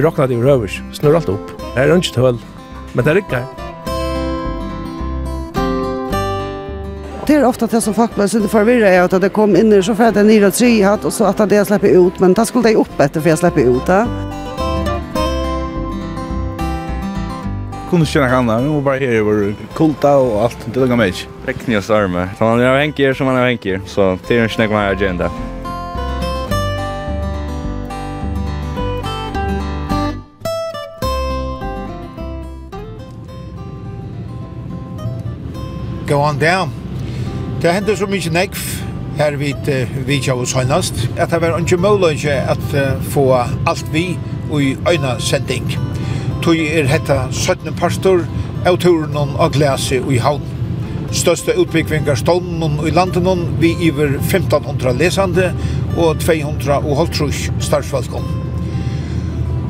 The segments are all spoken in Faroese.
Vi råkna det i røvers, snurr alt opp. Det er ønsket høl, men det rykker. Det er ofta det som folk blir sinne forvirra er at det kom inn i så fyrir det nira tri hatt og så at det slipper ut, men det skulle det opp etter for jeg slipper ut da. Kunne ikke kjenne henne, hun var bare her over kulta og alt, det lukka meg ikke. Rekni og storme, så man er av som man er av så det är en nek man er agenda. go on down. Det hendte så mykje nekv her vid vidja hos høynast, at det var ikke mulig at få alt vi i øyna sending. Tog er hetta 17 pastor av turen og glese i havn. Største utbyggvingar stånden i landen vi iver 1500 lesande og 200 og halvtrus startsvalgånd.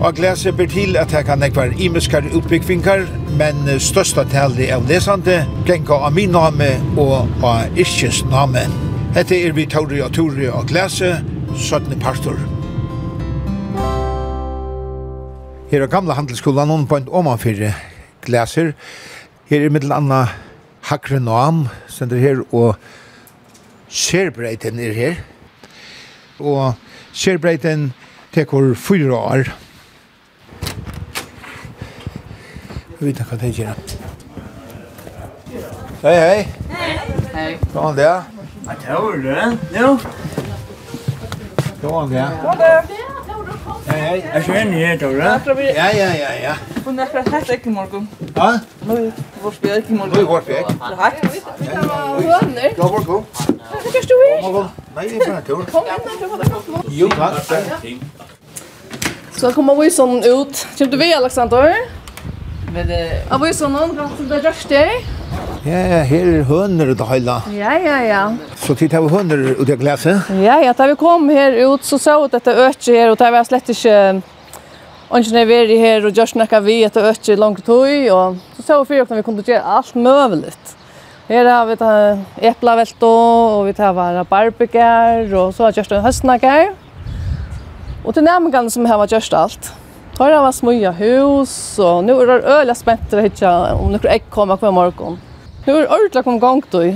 Og glede ber til at her kan ekvar imeskar utbyggvingar, men størsta tali av lesande genka av min name og av Ischens name. Hette er vi Tauri og Tauri og glede, 17. partor. Her er gamla handelsskolan on på en omanfyrre glaser. Her er middel anna Hakre Noam, sender her, og Sjerbreiten er her. Og Sjerbreiten tekur fyra år. vita hva det gjør. Hei, hei. Hei. Hei. Kom det. Ja, det var det. Jo. Kom det. Kom det. Hei, hei. Jeg kjenner her, Tore. Ja, ja, ja, ja. Hon är fra hett ikke morgon. Hva? Nu er vår spjøk ikke morgen. Nå er vår spjøk. Takk. Det var høner. Ja, vår god. Hva du i? Nei, det er bare tur. Kom inn, Jo, takk. Så kommer vi sån ut. Kommer du vi, Alexander? Ja. Men det Vad är så någon gång som det rörste? Ja, ja, här är hundar ute hela. Ja, ja, ja. Så tid har vi hundar ute i glaset. Ja, ja, där vi kom här ut så så att det ökar här och det var slett inte Ongen er veri her og just nekka vi etter ötje langt tøy og så så fyrir okna vi kom til å gjøre alt møveligt. Her har vi eplavelto og vi tar rabarbegar og så har just en høstnagar. Og til nærmengane som har just alt. Tar av oss mye hus, og nå er det øyla spenter ikke om noen egg kommer hver morgen. Nå er det ordentlig kom gang til.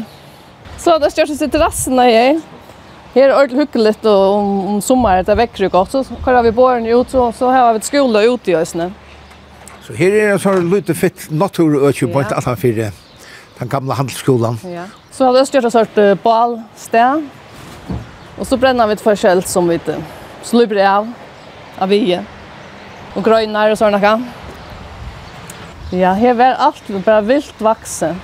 Så det største sitt terrassen er jeg. Her er ordentlig hyggelig og om, om sommeren det vekker jo godt. Så har vi båren ut, og så har vi et skole ute i øsene. Så her er en sånn lite fitt naturøkje på et annet fire. Den gamla handelsskolan. Ja. Så har det største sort bal, sted. Og så brenner vi et forskjell som vi ikke slipper av av vie og grønner och sånne. kan. Ja, her var allt bara vilt vuxen.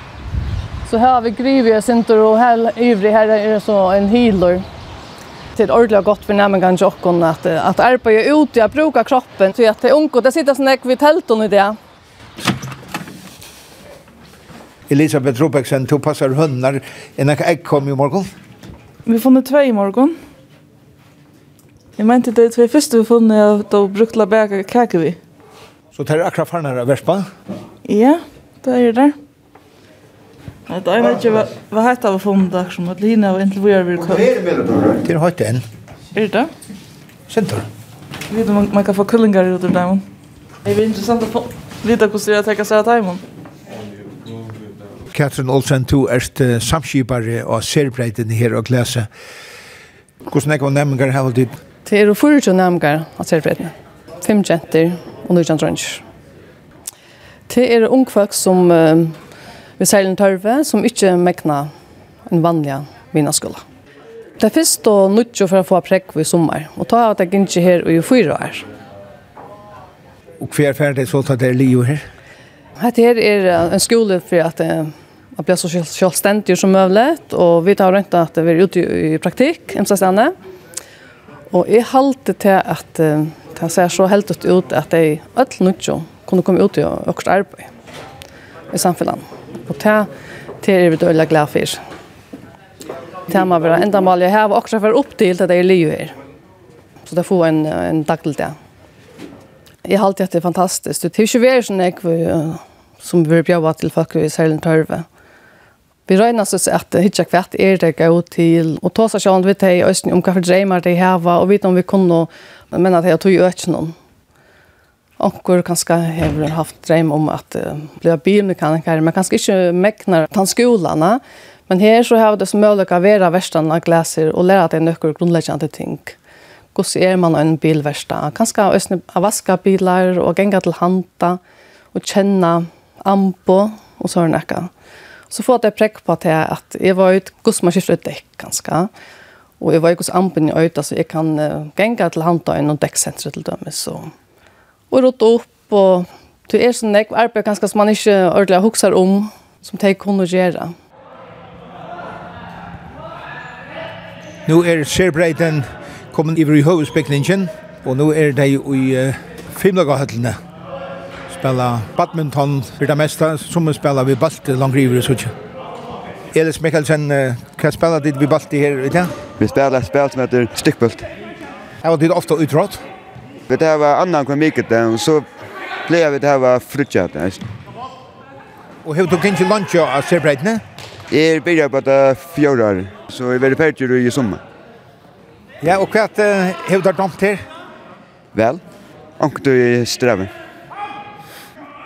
Så här har vi grivit sinter och her ivrig här är det så en healer. Det är ordentligt gott för nämen kan jocken att att arbeta ut och bruka kroppen så att det unge, det sitter snäck vid tälton i det. Elisabeth Robeksen tog passar hundar. En ägg kom i morgon. Vi funnit två i morgon. Jeg mente det var første vi funnet av da brukt la bæka kake vi. Så det er akkurat farnar av verspa? Ja, det er det. Nei, det vet ikke hva, hva hette av funnet der som at Lina og egentlig hvor jeg vil komme. Det er høyt enn. Er det? Sintor. Vet om man, man kan få kullingar ut ur dem. Det er interessant å få vite hvordan det er å tenke seg av dem. Katrin Olsen, du er samskipare og serbreiten her og glese. Hvordan er det nemmer her og ditt? Det er 24 namgar av serfredene. Fem jenter og nøyjan drønns. Det er ungfolk som uh, vi seilen tørve, som ikke mekna en vanlig vinnaskola. Det er først og nødjo for å få prekk i sommar, og ta av at jeg ikke her og i fyra år. Og hver ferdig så tar det livet her? Hette her er en skole for at uh, Jeg blir så selvstendig som mulig, og vi tar rent at vi er ute i praktikk, en slags annet. Og jeg halte til at uh, det ser så helt ut at jeg alle nødgjør kunne komme ut i økst arbeid i samfunnet. Og det, det er vi dødelig glad for. Det må være enda mål jeg har også for opp til det jeg lever her. Så det får en, en dag til det. Jeg halte at det er fantastisk. Det er ikke vært sånn jeg som vi bjør til folk i særlig tørve. Mm Vi røyner oss at hitja kvart er det gå til, og ta seg vi vidt hei østen om hva for dreimer de heva, og vite om vi kunne, men at jeg tog jo ikke noen. Onkur kanskje har haft drøm om at uh, bli bilmekaniker, men kanskje ikke meknar tann skolene. Men her så har det som mulighet å være verstene av glæser og lære at det er nøkker grunnleggende ting. Hvordan er man en bilversta? Kanskje østene av vaska bilar og genga til handa og kjenne ambo og sånn ekka. Så får jeg prekk på at jeg, at jeg var ut, hvordan man skifter ut dekk ganske. Og jeg var ut hos ampen i øyta, så jeg kan uh, genga til handtøyen og dekksenteret til dem. Så. Og rådde opp, og det er sånn jeg arbeid ganske som man ikke ordentlig hokser om, som de kunne gjøre. Nu er Sjærbreiten kommet iver i hovedspekningen, og nu er de i uh, Fimlagahøtlene spela badminton för det mesta, som vi spela vi balt långt river och sådär. Elis Mikkelsen, hva spiller dit vi balt i her i dag? Vi spiller et spill som heter Stykkbult. Her var dit ofte utrådt? Vi tar var annan kvar mycket och så ble vi det her var frutjat. Och hur tog inte lunch av serbreitene? Jeg begynner på det fjorda, så jeg var ferdig i sommar. Ja, och hva hevde du dømt här? Vel, anker du i streven.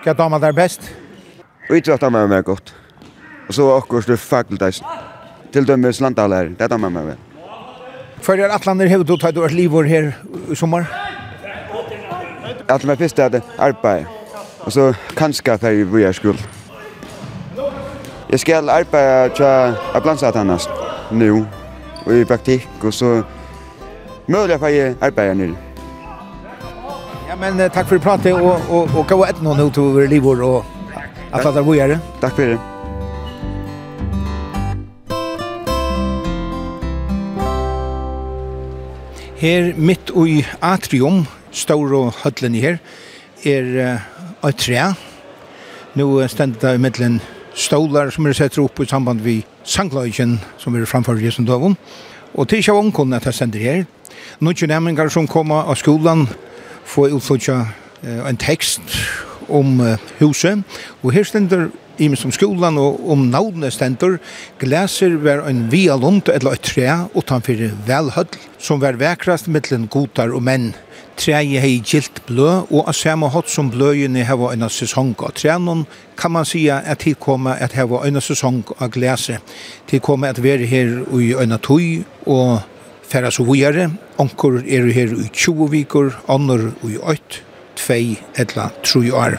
Hva damer der best? Idrott damer meg godt. Og så akkurat det fakultet. Til dømes landalær, det damer meg vel. Før er Atlander hevd du tar du et livår her i sommer? Atlander meg først er det arbeid. Og så kanskje at jeg blir skuld. Jeg skal arbeide til Ablandsatanas nå, og i praktikk, og så mulig at jeg arbeider nere. Ja, men tack för pratet och och och gå ett någon ut över livor och att att det var. Tack för det. Her mitt i atrium, stor og hødlen i her, er uh, et tre. Nå stender det i middelen stolar som er sett opp i samband vi sangløyken som er framfor Jesendoven. Og til ikke av omkånden at jeg stender her. Nå er ikke som kommer av skolan, få utflutja en tekst om huset. Og her stender i som skolan og om navnet stendur, glæser var en vialund eller et tre utanfor velhøll, som var vekrast mittlen gotar og menn. Treet hei gilt blø, og av samme hatt som bløyene heva en sesong av trenon, kan man sia at tilkomma at heva en sesong av glæse. Tilkomma at være her i en tøy, og færa så vujare. Onkur er her i 20 vikur, annor i 8, 2 eller 3 år.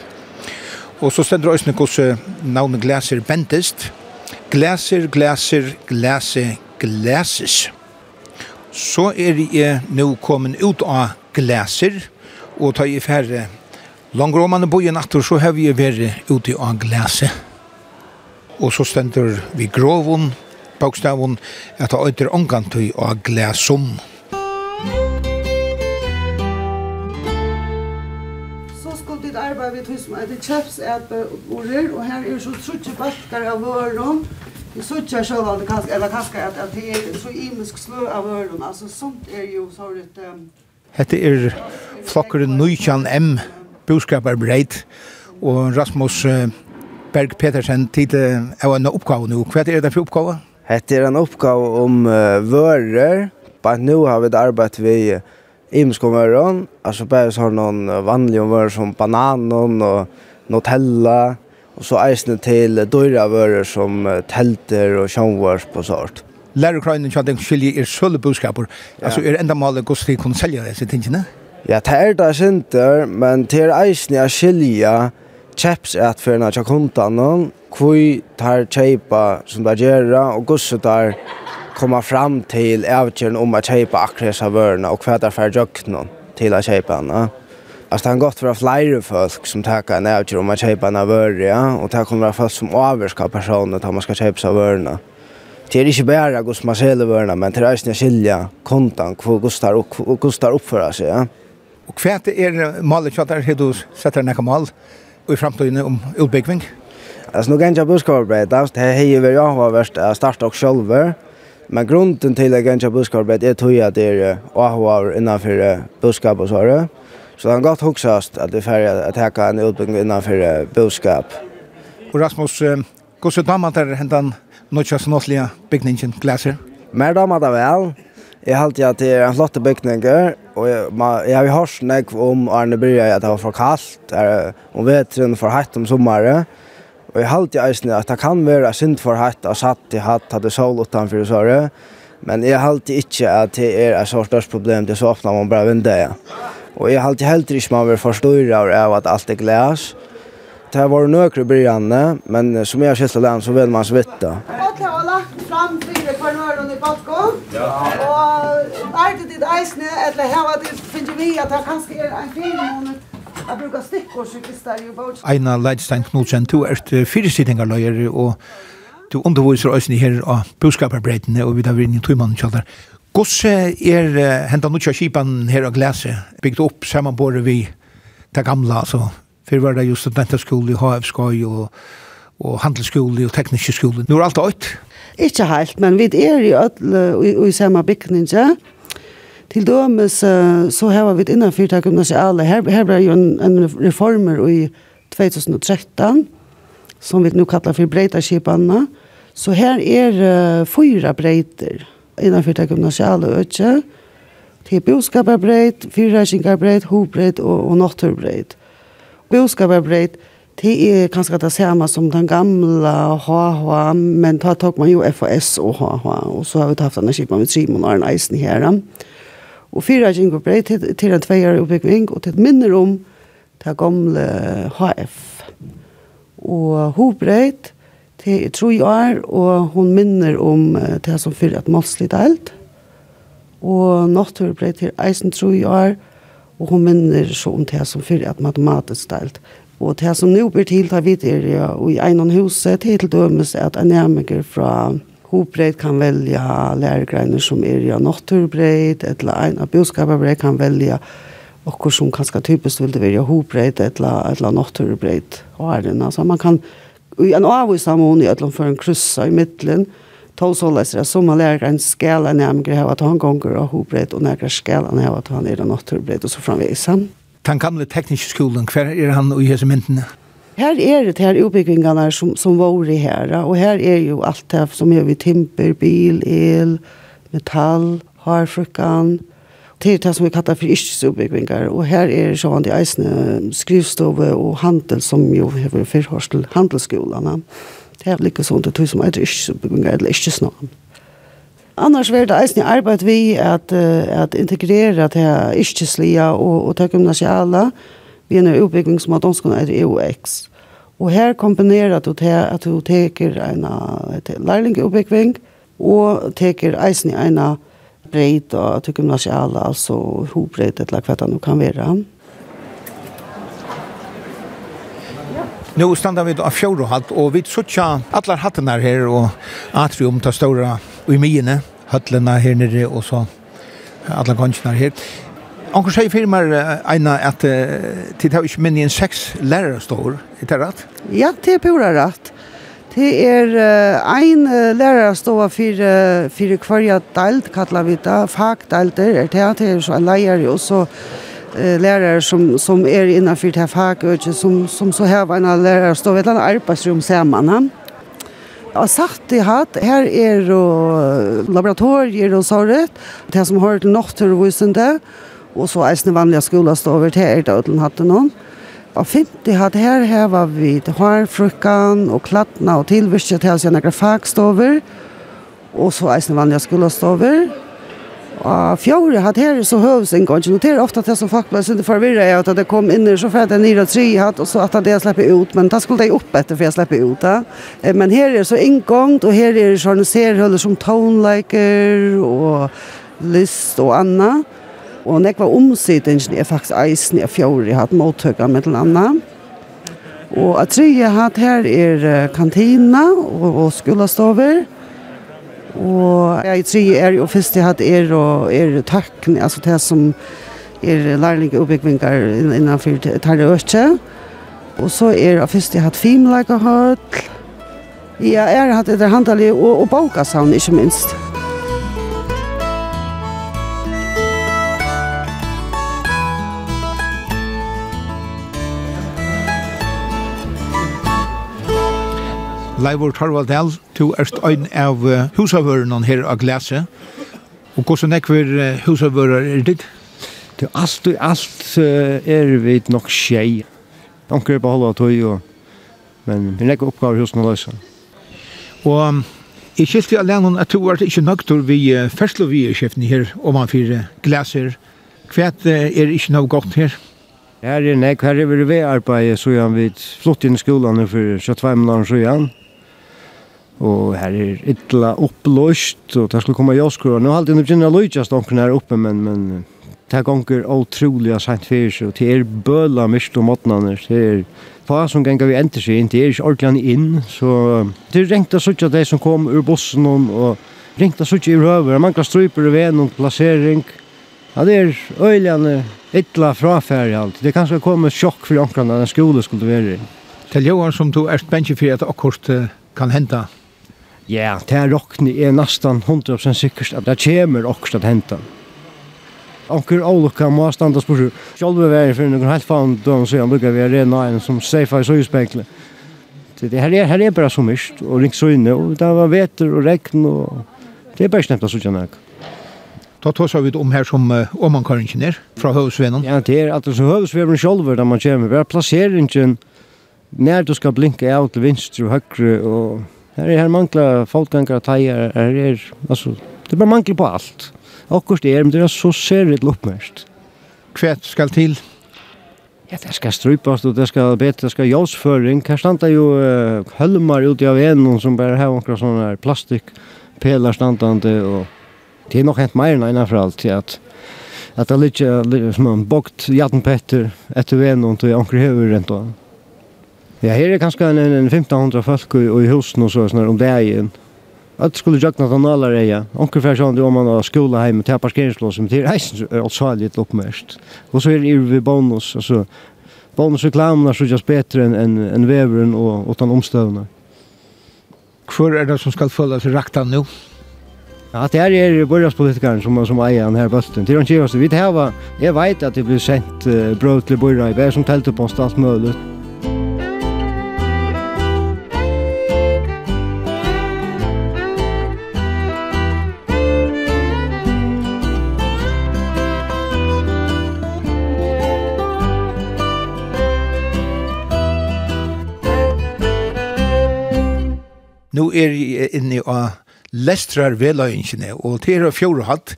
Og så stendur òsne hvordan navnet Glaser Bentist. Glaser, Glaser, Glase, Glases. Så er jeg nå kommet ut av Glaser, og tar i færre langer om man bor i natt, så har vi vært ute av Glase. Og så stendur vi Grovon, bokstavun at det øyder omgantøy og glasum. Så skulle ditt arbeid er hus med etter kjøpsætbordet, og her er så trutje bakkar av vøren. Vi sutjar sjølv at det kanskje, eller kanskje at, at det er så imisk slø av vøren. Altså sånt er jo så litt... Um, Hette er flokkeren Nujkjan M, boskaper breit, og Rasmus Berg Petersen tid er en oppgave nå. Hva er det for oppgave? Hette er en oppgave om uh, vører. Bare nå har vi arbeidet ved uh. Altså bare så har noen vanlige vører som bananen og Nutella. Og så eisene til uh, døyre vører som uh, telter og sjønvars på sort. Lærer krøynen kjønner den skilje er sølle budskaper. Ja. Altså er enda malet gos til å kunne selge disse tingene? Ja, det er det synder, men det er eisene chaps at för när jag kontan någon kvui tar chepa som där gera och gosse där komma fram till ävtjärn om att chepa akresa vörna och kvätar för jöknon till att chepa na. Alltså han gått för flera folk som tackar en ävtjärn om att chepa en vörja ja? och det kommer folk som överskar personer att man ska chepa sig vörna. Det är inte bara gosse man säljer vörna men det är inte skilja kontan hur gustar och uppföra sig ja. Och kvärt är målet att där hur du sätter näka mål i framtiden om utbyggning? Alltså nog ganja buskarbete, det har ju varit att starta och själva. Men grunden till att ganja buskarbete är tror att det är avvar innanför buskap och så där. Så han gott huxast att det färja att ta en utbygging innanför buskap. Och Rasmus, hur så dammar det hendan nutjas notliga byggningen glaser? Mer dammar det väl. Jeg halte at det er en flotte bygninger, og jeg, jeg har hørt snakk om Arne Byrja at det var for kaldt, er, om vetren for hatt om sommeren, og jeg halte eisne at det kan være synd for hatt og satt i hatt, hadde sol utenfor i såret, men jeg halte ikke at det er et så størst problem, det er så åpner man bare vinduet. Og jeg halte helt ikke man vil forstyrre av at alt er glas, det har vært nøkere brygjene, men som jeg har skilt å så vil man svitte. vidt balkon. Ja. Og er det ditt eisne, eller her var det finner vi at det kanskje er en fin måned Jeg bruker stikkord som krister i bort. Eina Leidstein Knudsen, du er fyrestillingarløyer, og du underviser øyne her av budskaperbreidene, og vi tar inn i tøymannen kjallar. Gosse er uh, hentan nutja kipan her av glese, bygd opp samanbore vi det gamla, altså. Fyrr var det jo studentaskole i HF Skoj og, og handelsskole og tekniske skole. Nå er alt øyt. Ikke helt, men vi er i ødel i, i samme bygninger. Til dømes så har vi innenfor det gymnasiale. Her, her ble jo en, en reformer i 2013, som vi nå kallar for breiterskipene. Så her er uh, fyra breiter innenfor det gymnasiale ødel. Det er boskaperbreit, fyrreisingarbreit, hobreit og, og naturbreit. Boskaperbreit, Det er kanskje det samma som den gamla HH, men då tog man ju FOS och HH. Och så har vi tatt denne skipen med Simon och Arne Eisen her. Och fyra gingo brei till, till en tveier oppbygging, och till minner om det gamla HF. Och hobreit till tre år och hon minner om det som fyrer et målslig delt. Og Och natthurbreid til Eisen tre år och hon minner så om det som fyrer et matematiskt eld. Og det som nå blir til, tar vi er ja, i en huset, er til dømes at en nærmere fra hovedbreid kan velge læregreiner som er ja, naturbreit, eller en av budskaperbreit kan velge okkur som kanskje typisk vil det være hovedbreit, eller, eller naturbreit. Så man kan, i en avvis mån i ødelen for en kryssa i middelen, tog så leser jeg som man lär en skala nærmere hava att han gonger av hovedbreit, og nærmere skala när hava at han er naturbreit, och så framvegsen den gamle tekniske skolen, hver er han i hese myndene? Her er det her utbyggingarna som, som var i her, og her er jo alt det som er vi timper, bil, el, metall, harfrukkan, til det som vi kallar for yrkesutbyggingar, og her er sånn de eisne skrivstove og handel som jo hever fyrhårstel handelsskolarna. Det er vel ikke sånn det tog som er yrkesutbyggingar eller yrkesnavn. Annars var det eisen arbeid vi at, at integrera til iskjeslia og, og til gymnasiale vi en utbygging som at danskene er EOX. Og her kombinerer du til at du teker en lærlingutbygging og teker eisen i en breit og til gymnasiale, altså hobreit eller hva det nå kan være. Nu standa vi av fjordhalt og vi suttja allar hattene her og atrium til stora i myene, høtlene her nere, og så alle gansjene her. Anker sier for Eina, at det har ikke minnet en seks lærere står, er det rett? Ja, det er pura rett. Det er uh, ein uh, lærere står for, uh, for hverja delt, kallar vi det, fagdelter, er det, det er så en leier, og så uh, lærere som, som er innenfor det fagøkje, som, som så har en lærere står, ved et arbeidsrum sammen. Ja Og sagt i hatt, her er og laboratorier og såret, det som har til nokturvisende, og så eisne vanlige skolastover til er det uten hatt noen. Og det hatt her, her var vi til hårfrukken og klattene og tilvirket til å se noen fagstover, og så det vanlige skolastover. Og fjore hatt her så høves en gang, og det er ofte det som folk ble synd forvirret er at det kom inn så fært jeg nere tre hatt, og så at det jeg slipper ut, men det skulle det opp etter for jeg slipper ut. Da. Men her er så inngångt og her er sånne serhøller som tonelaker og list og anna. Og når jeg var omsidingen er faktisk eisen jeg fjore hatt mottøkene med den andre. Og at tre hatt her er kantina og, og skolastover. Og jeg tror er jo først jeg hadde er og er takk, altså det som er lærlinge oppbyggvingar innenfor Tarre Øtje. Og så er det først jeg hatt filmleikahøll. Ja, jeg har hatt etter handalig og, og balkasavn, ikke minst. Leivor Torvaldel, du erst ein av husavørene her av Glese. Og hvordan er hver husavører er ditt? Det alt og alt er vi nok tjei. Anker på halva tøy, og, men vi er nekka oppgaver hos noen løsa. Og jeg skilte alene at du var ikke nøgtur vi ferslovie-skjeften her, om man fyrir glaser. Hva er ikke noe godt her? Her er nek, her er vi ved arbeidet, så jeg vi flott inn i skolan for 22 måneder siden og her er ytla oppløst, og det skulle komme jåskruer. Nå halte jeg begynner å løytjast omkring her oppe, men, men det er gonger utrolig sent fyrir seg, og det er bøla mist og måtnene, det er fa som ganger vi enter seg inn, det er ikke ordentlig inn, så det er ringt å sutja de som kom ur bussen, og ringt å sutja i røver, det mangler stryper i ven og plassering, ja, det er øyljane ytla frafærd alt, det er kanskje kommet sjokk for omkring den skole skulle være. Til Johan som du er spenntig for at akkurat kan henta Ja, det er rockne er nesten 100% sikkert at det kommer også til hentan. Onker Olukka må standa spørsmål. Sjolve vær for noen helt faen døgn han lukka vi arena en som seifa i søyspekle. Det her er, her er bare så mist, og ringt så inne, og det var veter og regn, og det er bare snemt å sutja nek. Da tås vi om her som uh, omankaringen er, fra høvesvenen. Ja, det er at det som høvesvenen sjolver, da man kommer, Vi har plasseringen, nær du skal blinka av til vinstre og høyre, og Her er her mangla fotgängare, tajar, her er, altså, det er bare mangla på alt. Akkurat det er, men det er så særligt loppmest. Kvæt skal til? Ja, det skal strypas, og det skal bete, det skal jåsføring. Her standa jo uh, hølmar ute av enen som bare har omkring sånne her plastikpelar standande, og det er nok hent meir enn for alt, til at at det er litt som en bokt jattenpetter etter venen, og jeg omkring hever rent og annet. Ja, her er kanskje en, en 1500 folk i, i husen og så, sånn om dagen. Alt skulle jøkna til Nålar eia. Onker fyrir sånn om man har skola heim till til parkeringslås, men reisen er eisen allsaligt oppmerst. Og så er det vi bonus, altså bonus reklamene er sånn betre enn en, en veveren og, utan den omstøvna. Hvor er det som skal følge seg rakta nå? Ja, det her er borgarspolitikeren som, som eier den her bøtten. Til han kjører seg, vi tar hva, jeg vet at det blir sendt uh, brød til borgar, jeg er som teltet på en stalt. Nå er jeg inne av lestrar veløyingene, og til er fjore hatt,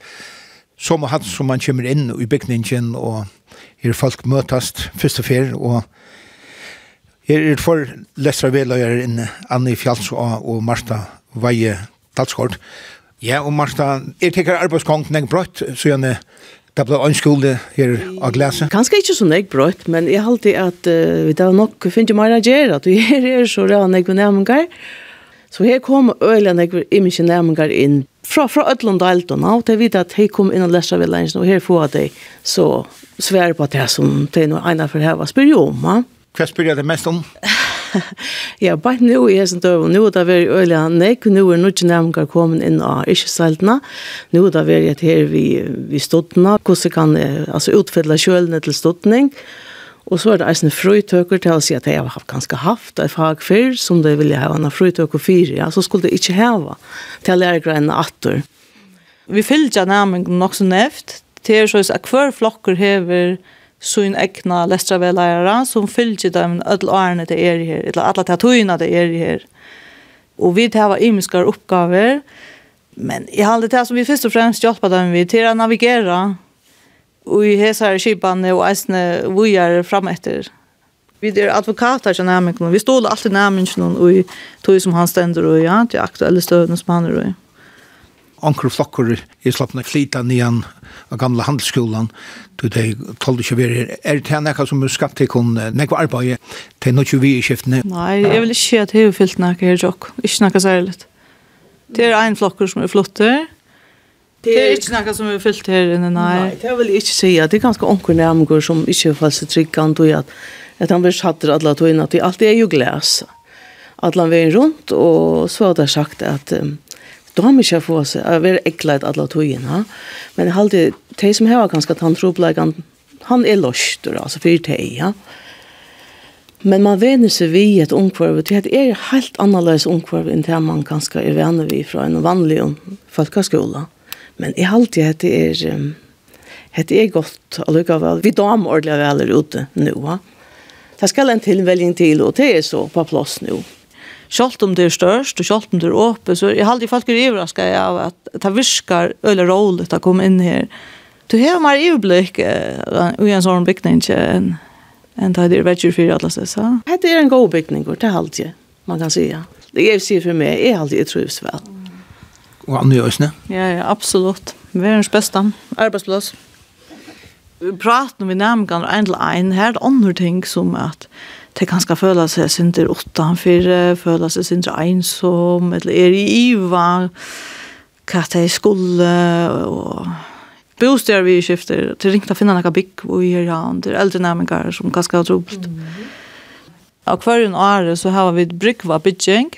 som hatt som man kommer inn i bygningen, og her folk møtast først og fer, og her er for lestrar veløyere inne, Anne Fjalls og, og Marsta Veie Dalsgård. Ja, og Marsta, er tekker arbeidskongen en brøtt, så gjerne Det ble en skole her av glese. Kanskje ikke så nek brøtt, men jeg halte at uh, vi da nok finner mer å gjøre, at vi her er så rævn jeg og nærmengar, Så her kom øyla nekver imiske nærmengar inn fra, fra Ødlund og Elton. og de vet at de kom inn og lesa ved lengsen, og her får de så svære på det som det er noe egnet for her var spyr jo om. Ja? Hva spyr jeg det mest om? ja, bare nå er jeg som døv, nå er det vært øyla nek, nå er nødvendig nærmengar kommet inn av yrkesseiltene, nå er det vært her vi, vi stodtene, hvordan kan jeg altså, utfylle kjølene til stodtning, og Og så er det eisen frøytøker til å si at jeg har ganske haft et fag før som det ville ha en frøytøker fire, ja, så skulle det ikke hava til lærergrønne atter. Vi fyller nærmengen nok så nevnt, til så at hver flokker hever sin egna lestravelærere, som fyller dem alle årene til er her, eller alle tattøyene til er her. Og vi tar imiske oppgaver, men i har det som vi først og fremst hjelper dem vi til å navigere og i hesar skipane og eisne vujar fram etter. Vi er advokater til nærmengen, Vi ståler alltid nærmengen og i tog som han stender og ja, til aktuelle støvende som han er og i. Anker flokker er slappna klita nian av gamla handelsskolan du de tolde ikke vi er er det nekka som er skapt til kun nekva arbeid til nokju vi i skiftene Nei, jeg vil ikke si at jeg har fyllt nekka her jokk ikke nekka særligt. Det er ein flokker som er flotter Det er ikke noe som er fyllt her inne, nei. Nei, det vil jeg ikke si. Det er ganske onker nærmere som ikke er falsk tryggant, og at, at han blir satt til alle togene, at alt er jo glas. han veien rundt, og så har det sagt at um, da har vi ikke få seg, jeg vil ekle alla alle togene, men jeg alltid de som har ganske tantroblegant, han er då, altså for de, ja. Men man venner seg vi et ungkvarv, det er helt annerledes ungkvarv enn det man ganske er venner vi fra en vanlig folkeskola. Mm Men jeg halte at det er, um, at det er godt allikevel. Vi dam ordentlig vel er ute nå. Va? Det skal en tilvelging til, og det er så på plass nå. Sjalt om det er størst, og sjalt om det er åpe så jeg halte folk er overrasket av at det virker øyne roligt å komme inn her. Du har mer iverblikk uh, i en sånn bygning enn en det er vekkjur fyrir alle steds, så. Det er en god bygning, det er alltid, man kan si. Det er sier for meg, jeg er alltid, jeg trivs vel. Og andre øsne. Ja, ja, absolutt. Verdens beste arbeidsplass. Vi Praten med nærmere en til en, her er det andre ting som at det kan skal føle seg synder utenfor, føle seg synder ensom, eller er i iva, hva det er skulle, og bosteder vi skifter, til ringte å finne noen bygg og gjøre han, til eldre nærmere som ganske har trobelt. Mm. Og hver en åre så har vi brygva bygging,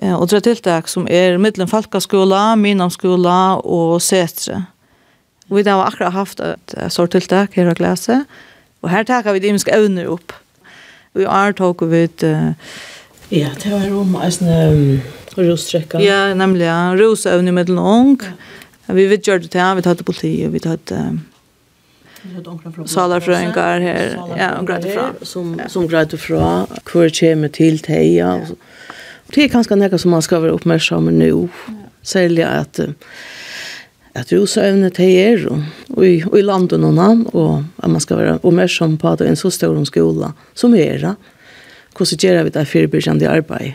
og tre tiltak som er middelen falkaskola, minamskola og setre. Og vi har akkurat haft et sort tiltak her og glese, og her takar vi de imenske evner opp. Vi har tog vi et... Ja, det var om en rostrekka. Ja, nemlig, ja. Rosevne middelen ung. Ja. Vi vet gjør det til, vi tar til politi, vi tar til... Salarfrøyngar her, ja, og greit fra. Som, som greit fra, hver kommer til teia, ja det er kanskje noe som man ska vara uppmärksam på nu. Ja. Sälja at, att rosövnet är och, og, i, og i landet noen annen, og at man skal være oppmerksom på at det er en så stor skola som er. det. Hur så vi det forebyggende arbeid?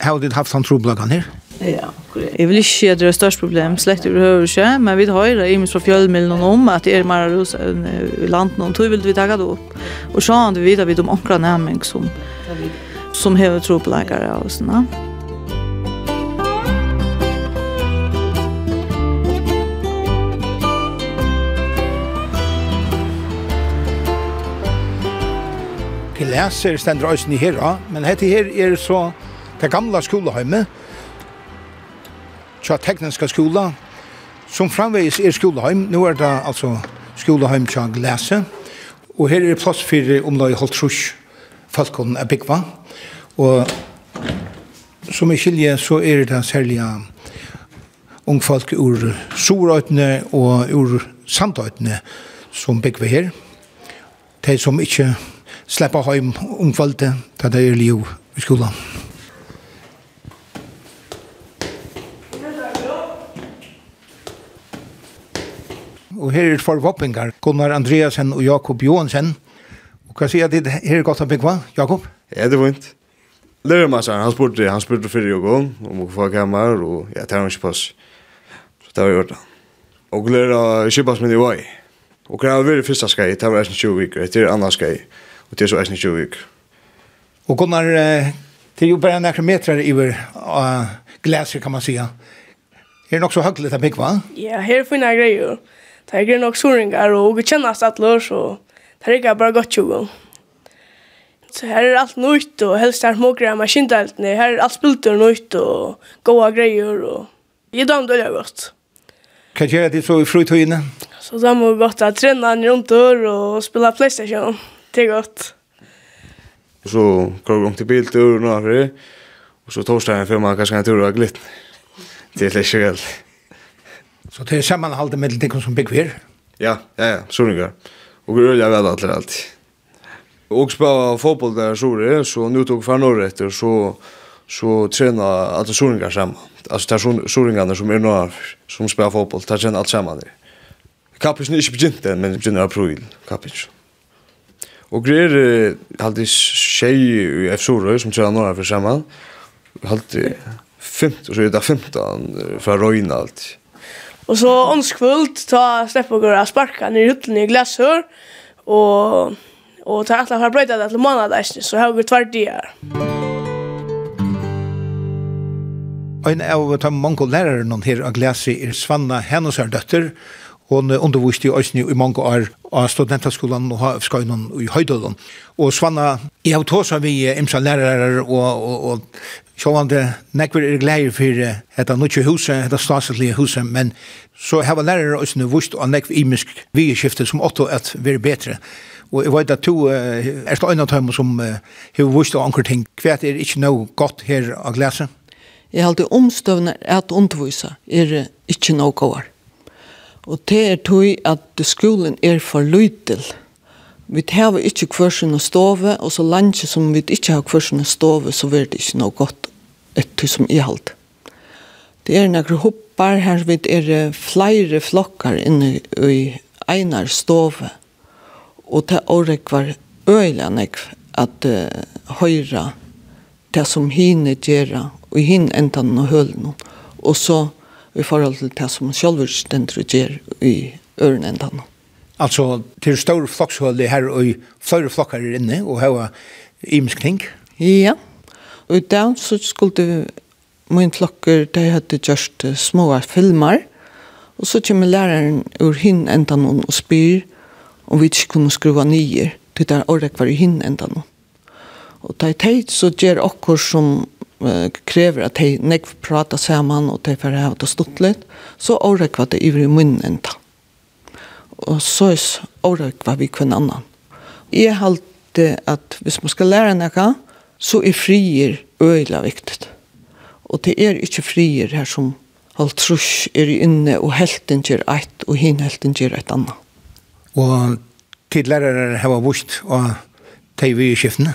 Har du haft sånn troblagan her? Ja, jeg vil ikke si at det er størst problem, slett i behøver ikke, men vi hører i minst fra fjellmiddelen om at det er mer rosøvne i landet, og tog vil vi ta det opp. Og så har vi vidt at vi de omkring nærmest som som hever tropläkare och sådana. Pilaser stender øysen i her, men hette her er så det gamla skoleheimet, tja tekniska skola, som framvegis er skoleheim. Nå er det altså skoleheim tja glese, og her er plass for omlai holdt trus, falkon er byggva. Og som jeg skiljer, så er det særlig ungfolk ur Sorøytene og ur Sandøytene som bygger her. De som ikke slipper hjem ungfolkene, da det er liv i skolen. og her er for forvoppingar, Gunnar Andreasen og Jakob Johansen. Og hva sier det her er godt å bygge, Jakob? Ja, det er vondt. Lærmassaren, han spurte, han spurte fyrir og gong, om å få kamar, og ja, tar er han ikke pass. Så det var gjort da. Og læra kippas min i vei. Og det var veldig fyrsta skai, det var 20 viker, det er anna skai, og det er så eisen 20 viker. Og Gunnar, det er jo bare nekker meter i uh, glæser, kan man säga. Her er nok så høglet av va? Ja, her er fina greier. Det er greier nok soringar, og vi kjennas atler, så det er ikke bare godt 20. Så Her er alt nytt og helst här smågrejer man kindelt ner. Här är allt spulter og gode greier, og jeg jag det dölja godt. Hva gjør det så i frutøyene? Så da må vi gott trene träna runt dörr och spela Playstation. Det är gott. Så går vi om till biltur och några Och så torsdagen får man kanske kan tur och glitt. Det är lite gäll. Så det är sammanhållet med det som bygger. Ja, ja, ja, så det går. Och det är väl alltid alltid och spela fotboll där så det så nu tog för norr efter så så träna alla soringar samman. Alltså där soringarna som är några som spelar fotboll, där tränar allt samman. Det. Kapis inte begynt den, men begynt april, kapis. Og greier halde tjej i F. Sorøy, som tjei några for saman, halde fimt, og så er det fimtan fra Røyna alt. Og så onskvult ta stepp og gøra sparka ned i hytten i glasshør, og Og ta alle har brøyta det til måneder, så har vi tvart det. Ein av de mange lærerne her av Glasi er Svanna Hennosar døtter, Hon underviste i Øsni i mange år av studentaskolen og Havskøynen i Høydalen. Og Svanna, jeg har tåsa vi imsa lærere og, og, og sjåvande nekver er glede for dette nødvendige huset, dette statslige huset, men så har lærere Øsni vust og nekver imisk vi skiftet som åtto at vi er bedre. Og jeg vet at du er slå en av dem som har vist og anker ting. Hva er ikke noe godt her å glese? Jeg har alltid omstøvner at undervise er ikke noe godt. Og det er tog at skolen er for lydel. Vi har ikke kvørsen og stove, og så landet som vi ikke har kvørsen og stove, så er det ikke noe godt etter som jeg har Det er noen hoppar her, vi er flere flokkar inne i einar stove Og det året var øyelig nekv at uh, høyra det som hine gjerra og hine enda noen hølen. Og så i forhold til det som sjølver stendur gjer i øren enda noen. Altså, til store flokkshøler her, og flere flokkar er inne, og hava var ting? Ja, og i dag så skulle min flokker, de hadde gjort små filmer, og så kommer læreren ur hinn enda noen og spyr, om vi ikke kunne skruva nye til det året var i hinn enda nå. Og det er teit så gjør okkur som uh, krever at de nekv prata saman og de får hava det stått litt, så året var det ivrig munnen enda. Og så er året var vi kun annan. Jeg halte at hvis man skal lære nekka, så er frier øyla viktig. Og det er ikke frier her som Alt trus er inne, og helten gjør eit, og hin helten gjør eit annan. Og tidligere har vust og teg vi i skiftene.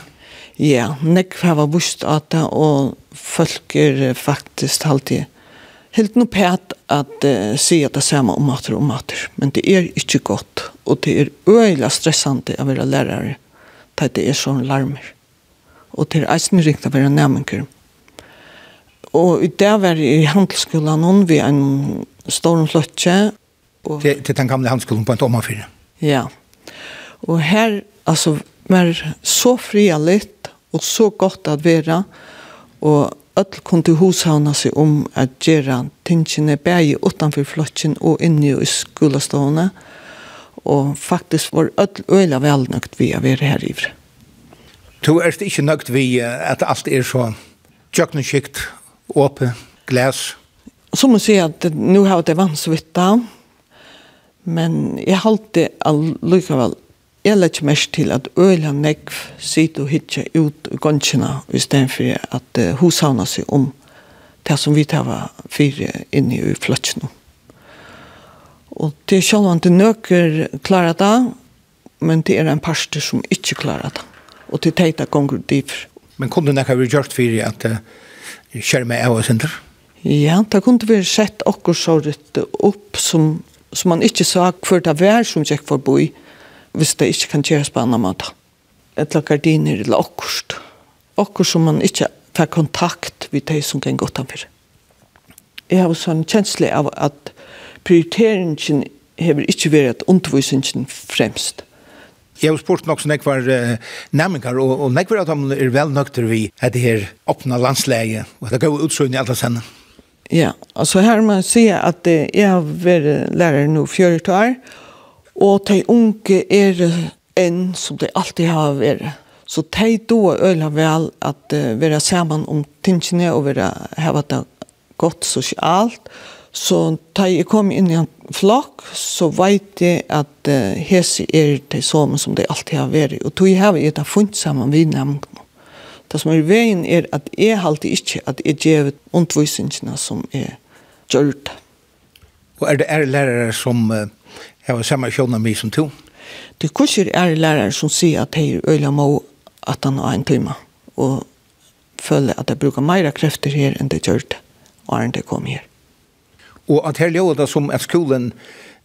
Ja, nek har vust at det, og folk er faktisk alltid helt noe pæt at uh, si at det samme om mater og mater. Men det er ikke godt, og det er øyla stressende å være lærere til det er sånn larmer. Og det er eisen riktig å være nærmenker. Og i det var i handelsskolen vi en stor flotje, Og... Til, til den gamle handelsskolen på en tommerfyrre? Ja. Og her, altså, var så fria litt, og så godt at være, og öll kunde hushavna sig om at gjøre tingene bæge utanfor flottjen og inne i skolestående. Og faktisk var öll øyla velnøgt vi å være her ivre. Du er ikke nøgt vi at alt er så tjøkkenskikt, åpe, glas? Som å si at nu har det vannsvitt av, Men jeg halte allikevel, jeg legger mest til at øyla nekv sitte og hitje ut i gonsjene, i stedet for at uh, hun savna seg om det som vi tar var fire inne i fløtsjene. Og det er selv til nøkker klara det, men det er en parster som ikke klarar det. Og til teita gonger dyr. Men kunne det nekka vi gjort fyrir at uh, skjermet av oss Ja, det kunne vi sett okkur så rett opp som som man ikke sa hver det var som gikk forbi, hvis det ikke kan gjøres på annen måte. Et Eller gardiner eller akkurat. Akkurat som man ikke får kontakt med de som kan gå utenfor. Jeg har sånn kjensle av at prioriteringen har ikke vært undervisningen fremst. Jeg har spurt nok som jeg var uh, nærmengar, og, og jeg var at han er vel nøkter vi at det her åpna landsleie, og at det går utsøgn i alle sender. Ja, altså her må jeg si at jeg har vært lærer nå 40 år, og de unge er enn som de alltid har vært. Så de då øyla vel at uh, være sammen om tingene og være hava det godt sosialt. Så da jeg kom inn i en flokk, så vet jeg at uh, hese er de som de alltid har vært. Og tog jeg har jeg da funnet sammen med nemlig Det som er veien er at jeg alltid ikke at jeg gjør undervisningene som er gjørt. Og er det er lærere som uh, har samme kjønner med som to? Det er kurser er lærere som sier at jeg er øyne må at han har en time. Og føler at jeg bruker mer krefter her enn det gjørt og enn det kom her. Og at her gjør det som at skolen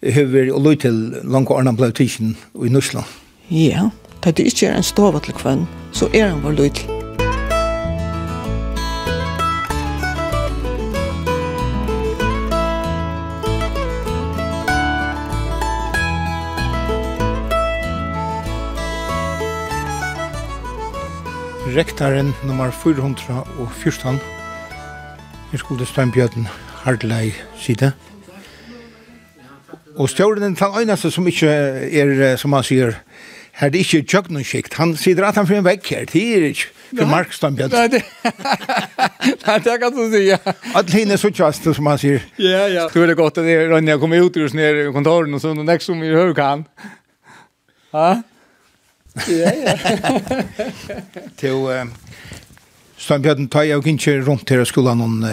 høver og løy til langt og annet bløy i Norsland? Ja, det er ikke en til kvann, så er han vår løy til. rektaren nummer 414. Her skulle Steinbjørn Hardlei sida. Og stjåren er den eneste som ikke er, som han sier, her det ikke er tjøkkenskikt. Han sier at han får en vekk her, det er ikke for Mark Steinbjørn. Nei, det, nei, det kan du si, ja. At henne er så tjast, som han sier. Ja, ja. Det er godt at det er rønne jeg kommer ut i kontoren og sånn, og nek som vi hører kan. Ja, ja. Ja, ja. Til Steinbjørn tar jeg ikke rundt her i skolen noen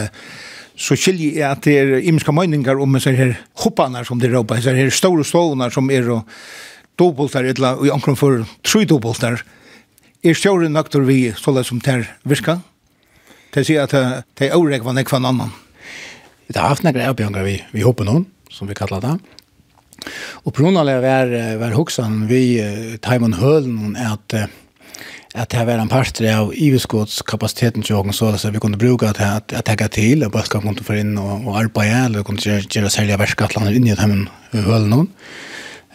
så skiljer jeg at det er imenska møyningar om disse her hoppene som de råper, disse her store stående som er og doboltar, eller i omkring for tre doboltar. Er stjåren til vi så det som det virka? Det sier at det er årek var nekvann annan. Det har haft nekva nekvann vi, vi hopper noen, som vi kallar det. Och på av det var, var hoksan vi Timon Höln att att det här var en part av iverskottskapaciteten til åken så att vi kunde bruka att att, att täcka till och bara kunde få in och, og arbeide, eller kunne gjøre, gjøre særlig sälja värskattlander in i det här.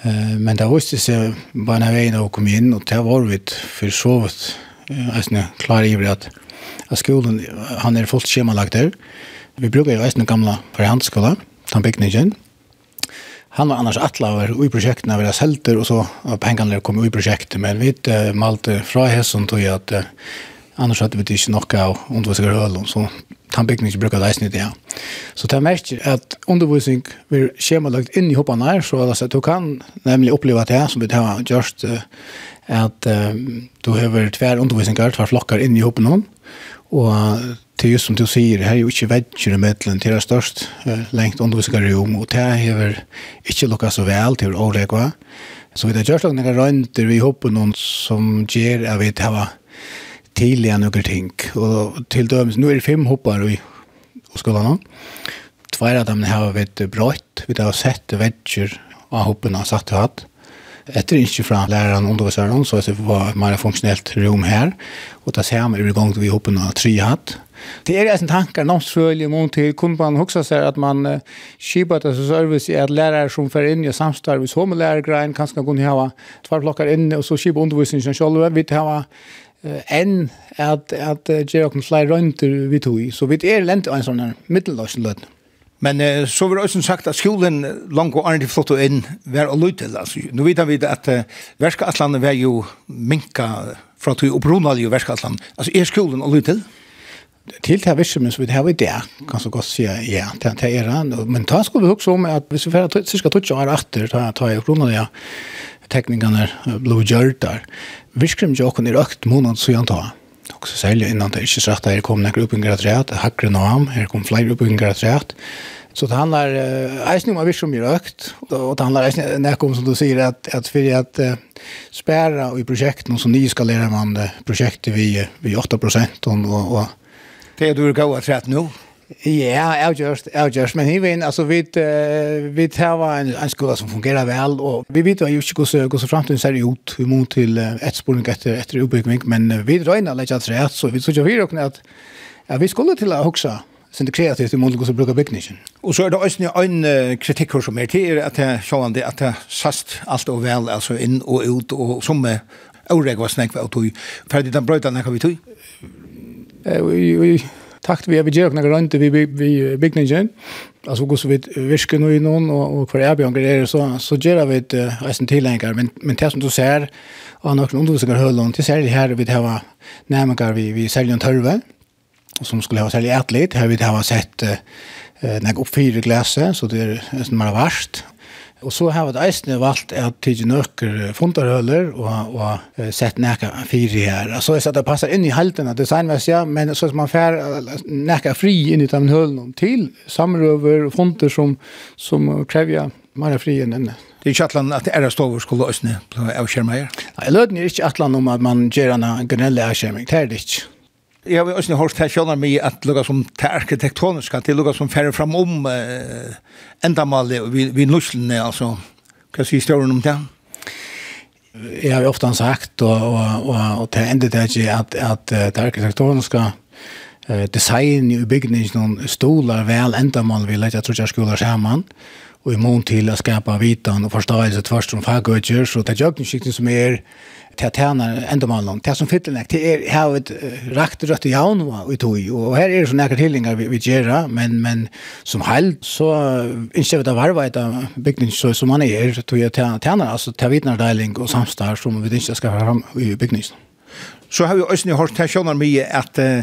Uh, men det visste bare en när vägen vi kom in och det var vi för sovet alltså klar i at, at skolan han är fullt skjemalagt där. Vi brukar ju nästan gamla för den bygningen, Han var annars alla over i projekten när vi har sälter och så pengene kom i prosjektet, men vi uh, malte fra hästen tog jag att uh, annars hade vi inte något av undervisningar öl så tandbyggning inte brukar det ja. Så det märker at undervisning blir skjemalagt in i hopparna her, så altså, du kan nämligen uppleva det som vi har gjort uh, att uh, du har tver undervisninger, tver flockar in i hopparna och det er just som du säger, här är ju inte vädjer i til det är störst eh, längt om, och det har inte lukket så väl till ålägva. Så vi har gjort noen rønter vi hoppar någon som ger at vi har tidligere noen ting. Och till dømes, nu är det fem hoppar i nå. Två av dem har vi brott, vi har sett vädjer av hopparna satt til hatt etter ikke fra læreren og underviseren, så det var mer funktionellt rom her. Og da ser vi i gang til vi hoppene tre tri hatt. Det er en tankar namnsfrølig mot til kunne man hugsa seg at man uh, skibar det som service er at lærere som fer inn i samstarv i somelærergrein, kanskje kunne hava tvarplokkar inn og så skibar undervisningen sjolv. Vi hava enn at, at uh, gjøre okken flere røynter vi tog i. Så vi er lent en sånn middelløsning. Men uh, så var det også sagt at skolen langt og arnlig flott og inn var å lytte. til. Altså, nå vet vi at uh, verskaatlandet var jo minka fra tog til opprunalige verskaatlandet. Altså, er skolen å lytte? til? Ja til det visse visst som vi har i det kan så gott si ja det det är han. Men ta skulle vi också om att vi får cirka tutsa år efter ta ta i kronan ja teknikerna blue der, virkelig ikke åkken kunde rakt måned så jag tar och så säljer innan det ikke sagt här kom några upp en hakker hackre namn här kom flere upp en gradrätt Så det handlar eh äh, om at vi som gör ökt och det handlar när om, som du säger att at for at uh, spära och i projekten som ni ska lära man det prosjektet vi vi 8 och och Det er du er att sätta nu. Ja, jag just jag just men even alltså vi vi har en en skola som fungerer vel, och vi vet ju inte hur hvordan hur framtiden ser ut hur mot till ett spårning etter, efter uppbyggning men vi drøyner in alla chans rätt så vi så ikke vi också ja, vi skulle till att huske sen det kreativt i mål som brukar bygningen. Och så är det også en uh, som är till att det sjående att det sast allt och väl alltså in och ut och som är Aurek var snakk av tog. Ferdig, den brøyta nekka vi tog vi takt vi vi gjør noen rundt vi vi bygningen altså går så vidt virke nå i noen og, og for erbjørn greier så, så gjør vi et eisen tilhenger men, men det som du ser av noen undervisninger høyland til særlig her vi har nærmere vi, vi selger en tørve som skulle ha særlig etterlitt her vi har sett eh, når jeg oppfyrer glasset så det er som mer verst Och så har vi eisne valgt at tidsi nøkker fundarhøller og, og sett nekka fire her. Så jeg sett det passer inn i halten av designmessig, men så man fær nekka fri inn i den høllen til samrøver og funder som, som krever mer fri enn enne. Det er ikke atlan at det er stover skulle løsne på avskjermeier? Nei, løden er ikke atlan om at man gjør en generell avskjerming, det er det ikke. Jeg har også hørt her kjønner meg at lukka som til arkitektoniske, at det lukka som færre fram om eh, endamalet vid, vid nuslene, altså. Hva sier støren om det? Jeg har jo ofte sagt, og, og, og, og til enda det ikke, at, at det arkitektoniske eh, design i bygningen stolar vel endamal vi lette at skulle sammen, och i mån til å skapa vitan og forståelse tvers från fagøtjer, så det er jøkningskikten som er til är tjene enda tjäna ändamålen. Det som fitteln det är har ett rakt rött jaun och i tog og her er det sånne såna tillingar vi, vi gör men men som held, så inte vet varva ett bygning så som man er, tog jeg tjäna altså til vitnardeiling og samstar som vi inte ska fram i bygning. så har vi også ni hørt til skjønner mye at uh,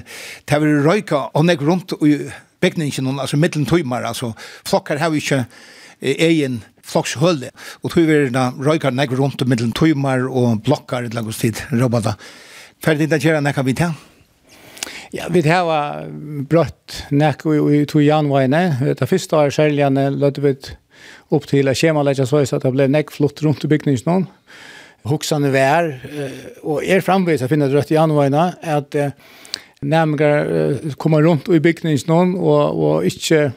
det vil røyka og nek rundt i bygningen, altså middelen tøymer, altså flokker har vi ikke egen flokshølle. Og tog vi da røyker nek rundt mellom tøymer og blokkar et lagos tid, robotar. Ferdig det gjerne nekka vi til? Ja, vi det var brøtt nek i to januarene. Det første året særligene lødde vi opp til skjemaleggen så at det ble nek flott rundt i bygningen noen. Hoksene vær, og er framvis, jeg finner rødt i januarene, at nærmere kommer rundt i bygningen nå, og, og ikke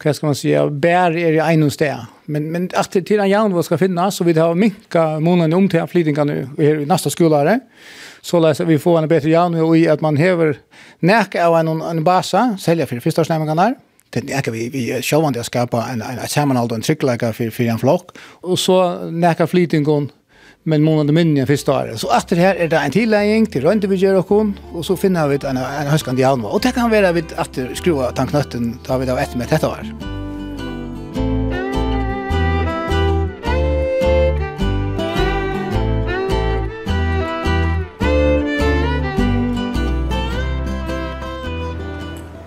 hva skal man si, bær er i ene sted. Men, men at det till en järn skal finnes, så så det ha minka månaden om til flytingar nu och här i nästa skolare. Så läser vi får en bättre järn och i att man häver näka av en, en basa, sälja för första snämningarna där. Det näka vi, vi självande att skapa en, en, en sammanhåll och en tryckläka för, för en flock. Och så näka flytingar men månaden minne första året. Så efter här är det en tilläggning till röntgenvideo och kon och så finner vi en en höskande hjärna och det kan vara vid efter skruva tanknötten tar vi då ett med detta år.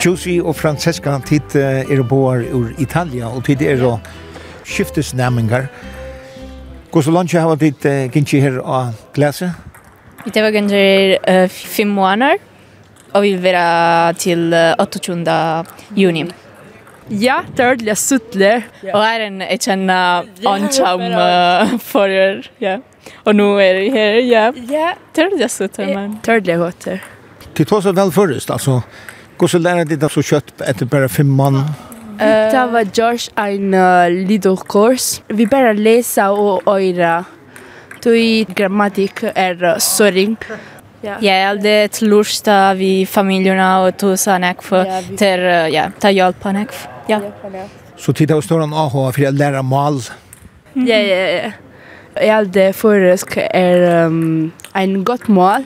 Giussi og Francesca tid er boar ur Italia og tid er skiftes næmingar. Hvordan lunch har dit uh, kinchi her og klasse? Vi tar ganger uh, fem måneder, og vi vil være til uh, 28. juni. Ja, det er veldig suttelig, og er en jeg kjenner ansjam uh, forrør, ja. Og nå er vi her, ja. Ja. Det er veldig suttelig, men. Det er veldig godt her. Det var så vel forrest, altså. Hvordan lærer de det så kjøtt etter bare fem måneder? Det var Josh en uh, liten kurs. Vi bara läsa og öra. Tui grammatik er uh, søring. Ja, yeah. det er ett lust av i og to tusa nekv Ter, ja, ta hjelp av nekv. Ja. Så titta och stora AH for å lære mal. Ja, ja, ja. Jag det förrösk er um, en mal. mål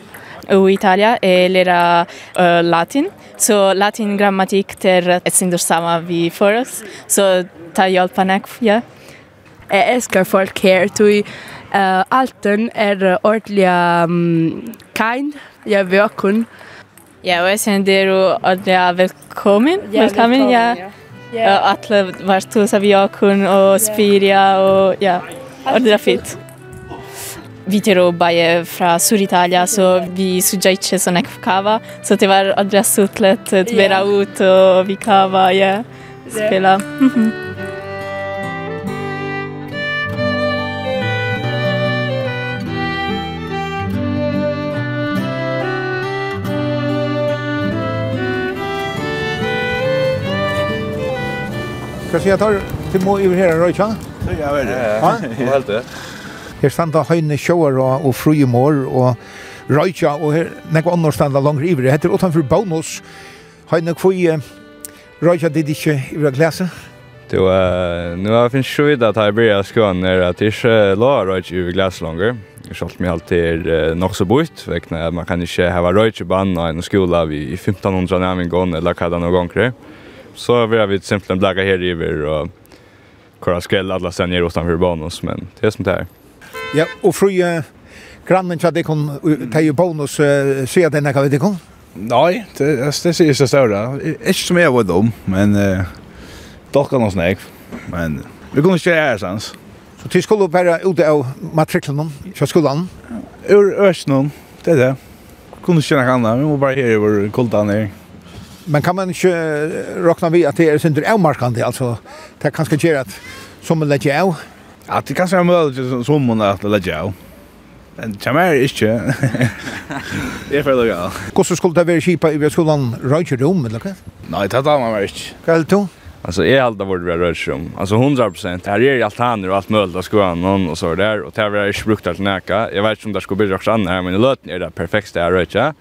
o Italia e lera uh, latin. So latin grammatik ter et sindur sama vi forex. So ta panak ja. Jeg elsker folk her, tui uh, alten er ordentlig um, kind, jeg vil kun. Ja, og jeg synes det er ordentlig velkommen, ja, velkommen, ja. ja. Yeah. Uh, Atle var tusen vi kun og Spiria og ja, ordentlig fint vitero baie fra Sur-Italia, så vi suggia ikke så nekk kava, så det var aldri suttlet, det vera ut og vi kava, ja, spela. Hva sier jeg tar? til må iver her, Røyka? Ja, vel, vet det. Ja, helt det. Her standa høyne sjåar og, og frujumor og røyja og her nekva annor standa langre iver. Det heter utanfor bonus. Høyne kvui røyja dit ikkje iver glese? Du, uh, nu har jeg finnes sju at jeg blir av skoen er at jeg ikke la røyja iver glese langer. Sjalt mig alltid er nok så bort, vekkene at man kan ikke hava banen av en skola i 1500 nærming gående eller hva kada noen ganger. Så vi har vi simpelthen blagga her iver og kora skräll alla sen ger utanför banan men det er som det er. Ja, og fru grannen tja dekon, det er jo bonus, uh, sier den ekka vet dekon? Nei, det, det det sier seg større. Ikke som jeg var dum, men uh, dokka noe snakk. Men vi kunne ikke gjøre sans. Så til skulle være ute av matriklen, kjø skolan? Ur Øsnen, det er det. Kunne ikke gjøre noe annet, vi må bare her i vår kultan her. Men kan man ikke råkna vi at det er synder avmarkande, altså det er kanskje gjør at som man legger av? Ja, det kan være mulig som man at legge av. Men det kommer jeg Det Jeg føler det galt. Hvordan skulle det være kjipa i skolan skolen Røykerom, eller hva? Nei, det tar man vel ikke. Hva er det to? Alltså jag hade rör sig om. Alltså 100%. Här är det allt här och allt möjligt. att ha någon och så där. Och det här är inte brukt att näka. Jag vet inte om det ska bli också annat här. Men i löten är det perfekt det här sig.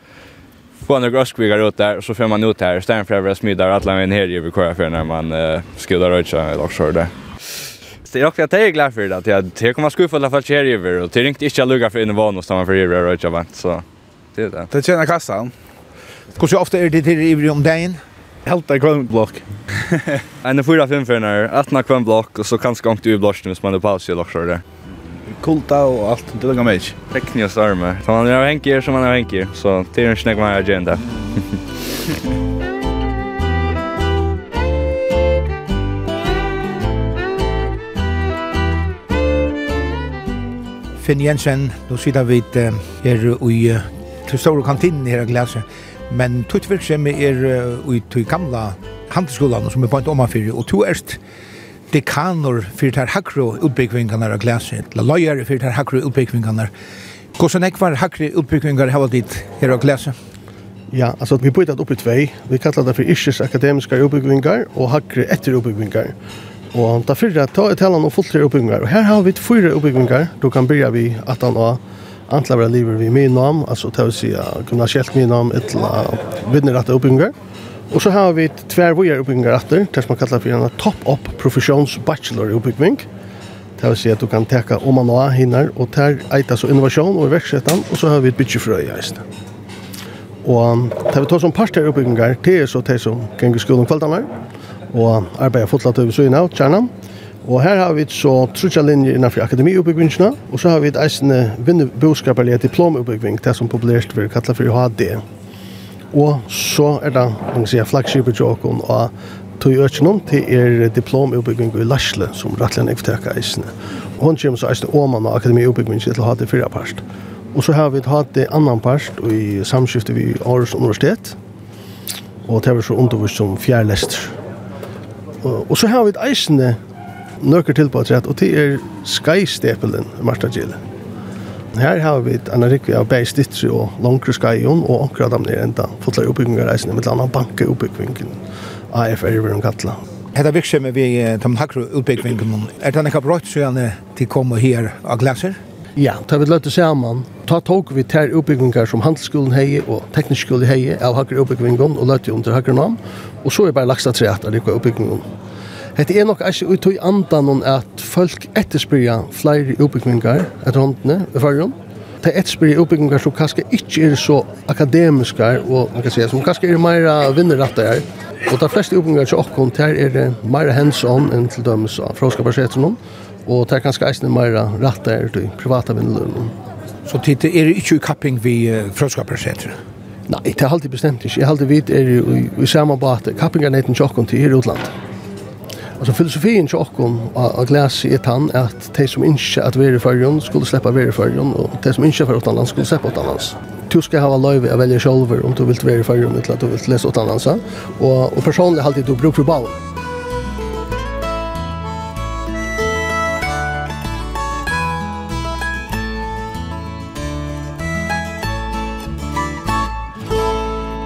Få några öskvigar ut där. Och så får man ut här. Stämmer för att smida alla vägen här i kvar för när man uh, skudar sig eller så där det är också att jag är glad för det. Att jag, jag kommer skuffa i alla fall kär över. Och det är inte att lugga för innevan och stanna för över och inte vant. Så det är det. Det tjänar kassan. Hur ofta är det till över om dagen? Helt en kvönnblock. en fyra femförnare, ett kvann block och så kanske inte ur blåsten hvis man är paus i också där. Kulta och allt, det lägger mig. Teknik och stormar. Så man är av som man är av Så det är en snägg med agenda. Finn Jensen, nå sitter vi her i til store kantinen her i glaset, men tutt virksomhet er i til gamla handelsskolan som er på en omanfyrir, og to erst dekanor fyrir ter hakro utbyggvingarnar av glaset, eller løyere fyrir ter hakro utbyggvingarnar. Hvordan ekvar hakro utbyggvingar hava dit her av glaset? Ja, altså vi bryter det opp i tvei. Vi kallar det for yrkesakademiske utbyggvingar og hakre etter utbyggvingar. Og ta fyrra, ta et talan om fulltre oppbyggingar. Og her har vi fyra oppbyggingar. Du kan byrja vi at han har antla vera liver vi min nam, altså ta å si gymnasielt min nam, etla att oppbyggingar. Og så har vi tver vojar oppbyggingar atter, det som man kallar for en top-up professions bachelor oppbygging. Det vil si at du kan teka om man har hinner, og ter eitas så innovasjon og verksettan, og så har vi ett bytjefrøy i eisne. Og det vi tar som parter oppbyggingar, til er så til som ganger skolen kvaldanar, og arbeider fortsatt over søgene av kjernen. Og her har vi så trutja linjer innenfor akademiuppbyggvinnsene, og så har vi et eisende vinnerboskaperlige diplomuppbyggving, det som populært vil kalla for HD. Og så er det, man kan si, flaggskipet til åkken, og tog økjennom til er diplomuppbyggving i Larsle, som rettelig ikke teka eisende. Og hun kommer så eisende åman av akademiuppbyggving til HD fyra part. Og så har vi et det annan part i samskiftet vi Aarhus Universitet, og det er så undervist som fjærlester og, og så har vi et eisende nøkker til på trett, og det er Sky-stepelen i Marstagile. Her har vi et anarikvi av bæg stittri og langre Sky-on, og anker dem er enda fotlar oppbyggingar eisende, med annan banke oppbyggingen, AFR, hver de kallar. Hetta virksomhet vi, de hakro utbyggvingen, er det nekka brøtt, så gjerne til komme her av glaser? Ja, ta vi løtte saman. Ta tog vi ter oppbyggingar som handelsskolen hei og teknisk skole hei av hakker oppbyggingar og løtte under hakker nam. Og så er bare laksa tre at det oppbyggingar. Hette er nok ikke ut i andan at folk etterspyrja flere oppbyggingar etter håndene i fargen det er etspyr uppbyggingar som kanskje ikke er så akademiskar og man kan säga som kanskje er meira vinnerrattar her. Og de fleste uppbyggingar som okkom her er det meira hands-on enn til dømes av fråskaparsetron og det er kanskje eisne meira rattar til privata vinnerlønnen. Så tid er det ikke i kapping vi fråskaparsetron? Nei, det er alltid bestemt ikke. Jeg alltid vidt er i, i samarbeid kappingarneten tjokken til her utlandet. Alltså filosofin till Ockholm och glas i ett hand att de som inte att vara förrjon skulle släppa vara förrjon och de som inte för utanlands skulle släppa utanlands. Du ska ha lov att välja själv om du vill vara förrjon eller att du vill läsa utanlands. Och, och personligen har du bruk för ball.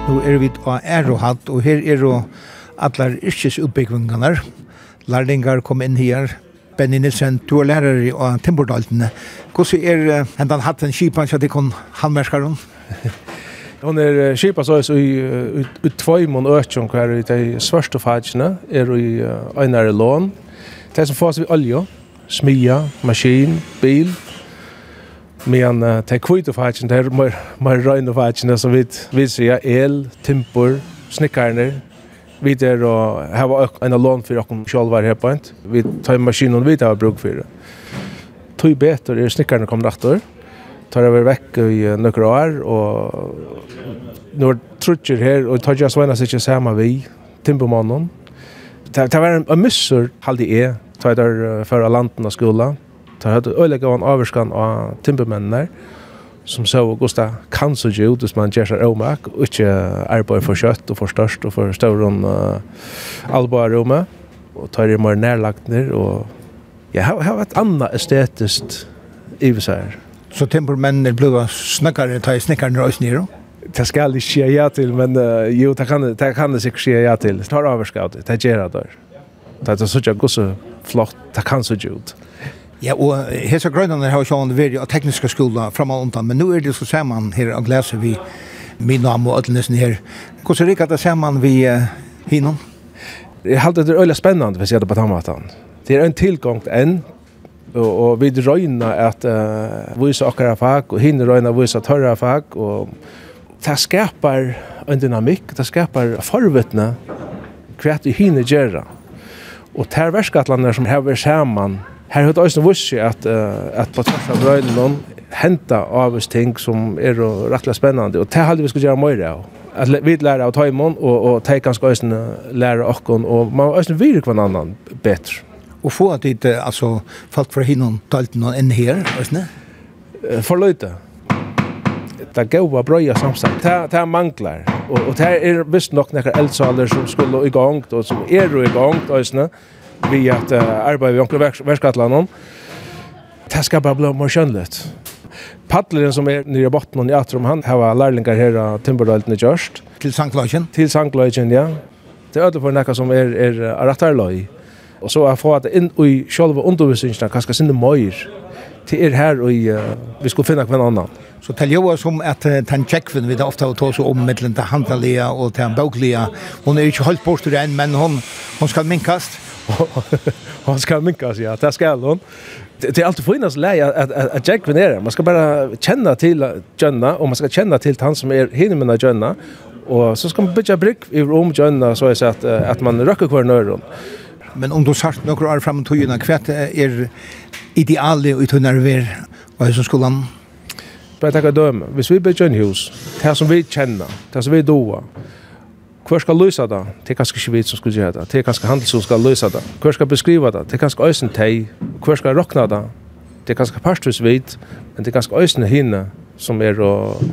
Nu er vi av Erohat, og her er jo alle yrkesutbyggvingarnar lærlingar kom inn her. Benny Nilsen, du er lærer i Timbordaltene. Hvordan er hendan hatten kipan så det kon handmerskar hon? Hon er kipan så i utvoimon økjon hver i de svørste fagene er i einare lån. Det som fas vi olje, smia, maskin, bil, Men uh, det er kvite fagene, det er mer røyne fagene som vi, vi sier el, timpor, snikkarner, Vi er og hava en lån for okkom sjálvar her på ent. Vi tar maskinen vi tar bruk for det. Tøy betur er snikkarna kom rattor. Tar over vekk i nøkker år, og nå er trutjer her, og tar just vennas ikke samme vi, timpermannen. Det var en missur, halde jeg, tar jeg der for av landen av skolan. Tar jeg hadde av en avvarskan av timpermennene som så og Gustav kan så ju ut man gör så romak och inte arbetar för kött och för störst och för stora uh, albar roma och tar det mer närlagt ner och jag har har ett annat estetiskt i så här. Så temperamentet blev snackare ta snickaren rös ner Det ska aldrig ske ja till men uh, jo det kan det kan det sig ske ja till. Tar överskaut det gör det. Det är så jag går så flott det kan så ut. Ja, og hesa grønene har jo sjående vært av tekniske skoler framme og undan, men nå er det så sammen her og leser vi min navn og ødelnesen her. Hvordan rikker det sammen vi uh, hinnom? Jeg har det øyla spennende hvis jeg det på tannmaten. Det er en tilgang enn, og, og vi røyna at uh, vise akkurat fag, og hinne røyna vise tørre fag, og det skapar en dynamikk, det skapar forvittne hva vi hinne gjøre. Og det er verskatlander som hever sammen Her har det også vist seg at, uh, at på tvers av brøyden henta av oss ting som er rettelig spennende, og det halde vi skulle gjøre mer av. At vi lærer av tøymon, og, og de kan skal også lære okken, og man også virer hver annan bedre. Og få at det, altså, folk fra hinnom talt noen enn her, også? For løyte. Det gav var brøya samstakt. Det, det mangler. Og, og det er visst nok nekker eldsaler som skulle i gang, og som er i gang, også, vi att uh, arbeta vid onkel värskatlan om. Det ska bara bli mer skönligt. Paddleren som er nere i botten i Atrum, han har lärlingar her av Timberdalen i Gjørst. Til Sankløyken? Til Sankløyken, ja. Det er ødelig for något som er, er rattarlöj. Og så er få at inn i själva undervisningen kanske sinne møyr, til er her og uh, vi ska finna kvann annan. Så til gör som at uh, den checkven vi ofta har tås om mellan til handliga og til bokliga. Hon är ju inte bort til den, men hon, hon skal minkast. han ska minka sig att det ska hon. Det är alltid finnas läge att att Jack Venera. Man ska bara känna till Jönna och man ska känna till han som är hinner med Jönna och så ska man bygga brick i rum Jönna så är så att att man röker kvar nörren. Men om du sagt några år fram till Jönna kvätt är idealet och tunnar vi vad som skulle han Bara ta döma. Hvis vi bygger en hus, det som vi känner, det som vi doar, Hvor skal løse det? Det er kanskje ikke vi som skal gjøre det. Det er kanskje handel som skal løse det. Hvor skal beskriva det? Det er kanskje øyne teg. Hvor skal råkne det? Det er kanskje parstvis vidt, men det er kanskje øyne hinne som er og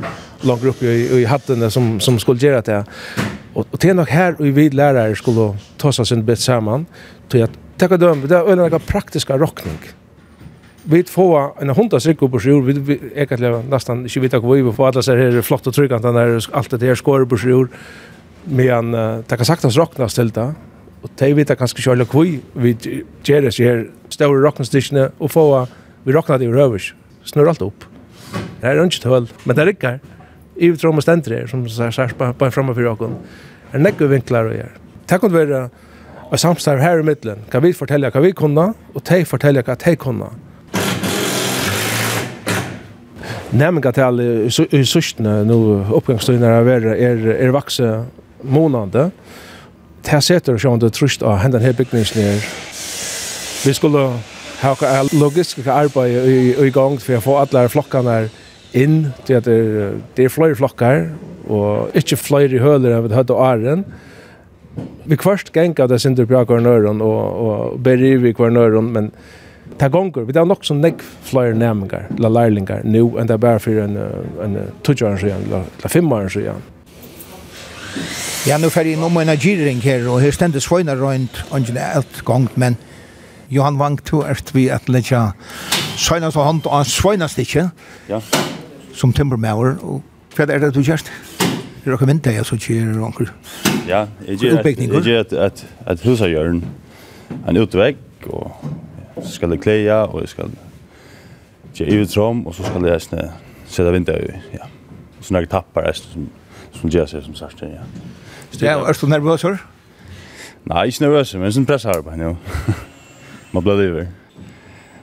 langt opp i, i hattene som, som skulle gjøre det. Og, og det er nok her vi vid lærere skulle ta seg sin bit sammen. Til at, takk og døm, det er øyne praktiska råkning vi få en hundra sikko på sjur, vi, er egentlig nesten ikke vita hvor vi får alle seg her flott og tryggant, alt det her skårer på sjur, Men uh, det kan sagtens rocknas til det. Og det vet jeg kanskje ikke alle kvui. Vi gjør det her større rocknastikkene og få vi råkna det i røvers. snur alt opp. Det er ikke tøll, men det er ikke her. I vi tror om stendere her, som sier særs bare fremme for råkken, Det er nekve vinklar å gjøre. Det kan være og samstarv her i middelen. Kan vi fortelle hva vi kunne, og de fortelle hva de kunne. Nemninga til alle i sørstene, nå oppgangstøyene er, er, er vakse månande. Det sätter oss under det av hända här byggningsnär. Vi skulle ha logistiska arbete i, i gång för att få alla flockarna inn til at det, det er flere flokkar og ikke flere høler enn vi hadde åren vi kvart genga det sindur på kvarnøren og, og beri vi kvarnøren men ta gonger vi det er nok som nekk flere næmingar la lærlingar nu enn det er bare for en, en, en tutsjaren siden la, la fimmaren siden Ja, nu fer inn om en agiring her, og her stendes svøyna rundt ungen alt gongt, men Johan Wang to er vi at letja svøyna så hånd og svøyna stikje, ja. som timbermauer, og hva er det du gjerst? Er dere vinter, jeg så kjer onker. Ja, jeg gjer et, et, at husa gjøren en utvegg, og så skal jeg kleja, og jeg skal kje i utrom, og så skal jeg sette vinter, ja. Så når jeg tappar, som, som gjør seg som sagt, ja. Ja, er du nervøs, her? Nei, ikke nervøs, men sånn pressarbeid, jo. Man blir livet.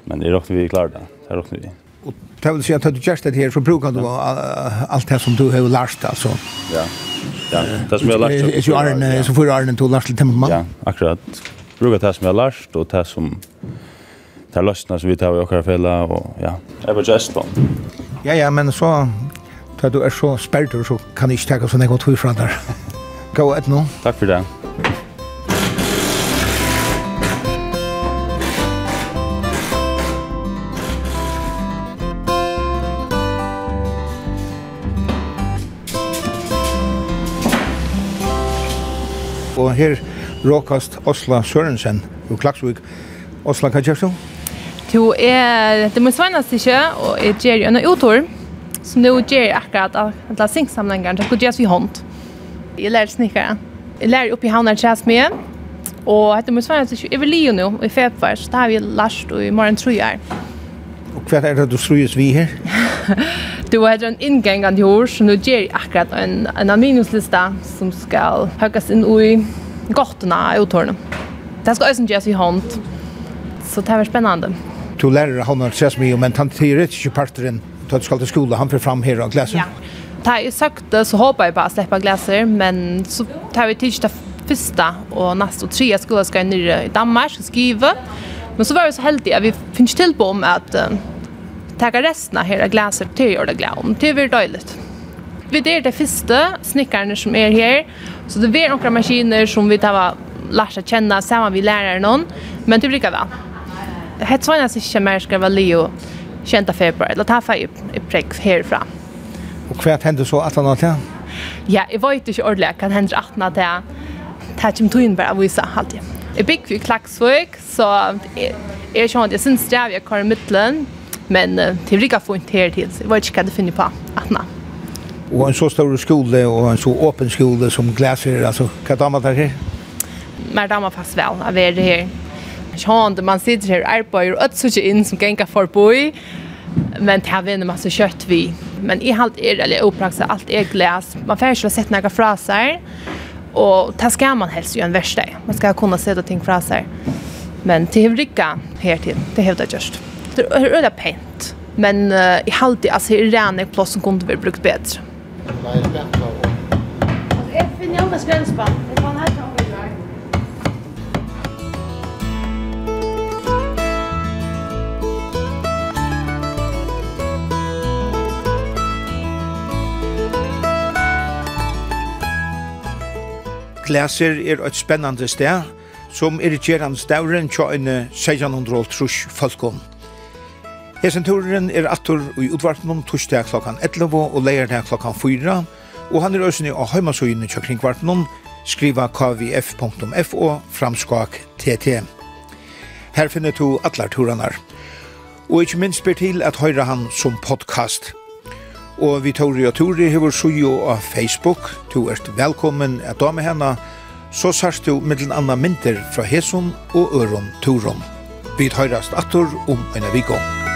Men det er råkne vi klarer det. Det er råkne vi. Og det vil si at du gjør det her, så bruker du alt det som du har lært, altså. Ja, ja. det som jeg har lært. Er ikke Arne, så får Arne til å lært til temperament? Ja, akkurat. Bruker det som jeg har lært, og det som det er løsene som vi tar i okkar fella, og ja, jeg er bare just på. Ja, ja, men så, da du er så sperrt, så kan jeg ikke tenke sånn jeg går tog fra der. Gå et nå. Takk for det. Og her råkast Osla Sørensen og Klaksvik. Osla, hva gjør du? Du er, det må svannes ikke, og jeg gjør en utor, som du gjør akkurat av alle singsamlingene, så skal gjøres i hånd. Jeg lærer snickare. Jeg lærer oppe i havna tjast med. Og hette må svare til Evel Leo nå, i februar, så da har vi lærst i morgen tror jeg. Og hva er det du tror vi her? du har en inngang av jord, så nå gjør jeg akkurat en, en aminuslista som skal høkes inn i gottene i utårene. Det skal også gjøres i hånd, så det er spennende. Du lærer havna tjast mye, men han tyrer ikke parteren til at du skal til skole, han får fram her og glaset. Ja da jeg søkte så hoppar jeg på å slippe men så tar vi tidlig det første og neste og tre jeg skulle skal nere i Danmark og skrive. Men så var vi så heldige at vi finnes til på om at uh, takke resten av hela glaser till å det glad om. Det blir døylig. Vi är det första snickarna som är här. så det är några maskiner som vi tar lært känna samma vi lärare någon. men det blir ikke vel. sig ikke mer skal være Leo kända februari. eller ta upp i prekk herfra. Og hva hender så at han har til? Ja, jeg vet ikke ordentlig hva hender at han hadde. Det er ikke tog bare å vise alltid. Jeg bygger i Klagsvøk, så jeg, er sånn at jeg synes det er vi har i midtelen, men uh, til Rika får ikke her til, så jeg vet ikke hva det finner på at han Og en så stor skole og en så åpen skole som glæser, altså, hva damer der her? Mer damer fast vel, jeg vet det her. Sjående, man sitter her og arbeider, og ødser ikke inn som ganger forbi, men det har vi en masse kjøtt vi Men i halt är eller opraksa allt är glas. Man får ju sett några fraser. Och det ska man helst ju en värsta. Man ska kunna sätta ting fraser. Men till Hevrika här till. Det hävdar just. Det är öda pent. Men uh, i halt är alltså i rena plats som kunde väl brukt bättre. Nej, det är bättre. Jag finner några svenskar. Glaser er et spennende sted, som er gjerande stavren tja en 1600 trus folkom. Hesen turen er attur i utvartnum torsdag klokkan 11 og leierdag klokkan 4, og han er òsni av heimasøyene tja kringvarten skriva kvf.fo framskak tt. Her finner du atlar turanar. Og ikkje minst ber til at høyra han som podcast – Og Vittoria Tori hever sujo av Facebook. Du er velkommen at dame henne. Så sørst du middelen anna mynter fra Hesun og Øron Toron. Vi høyrast atur om en vikong.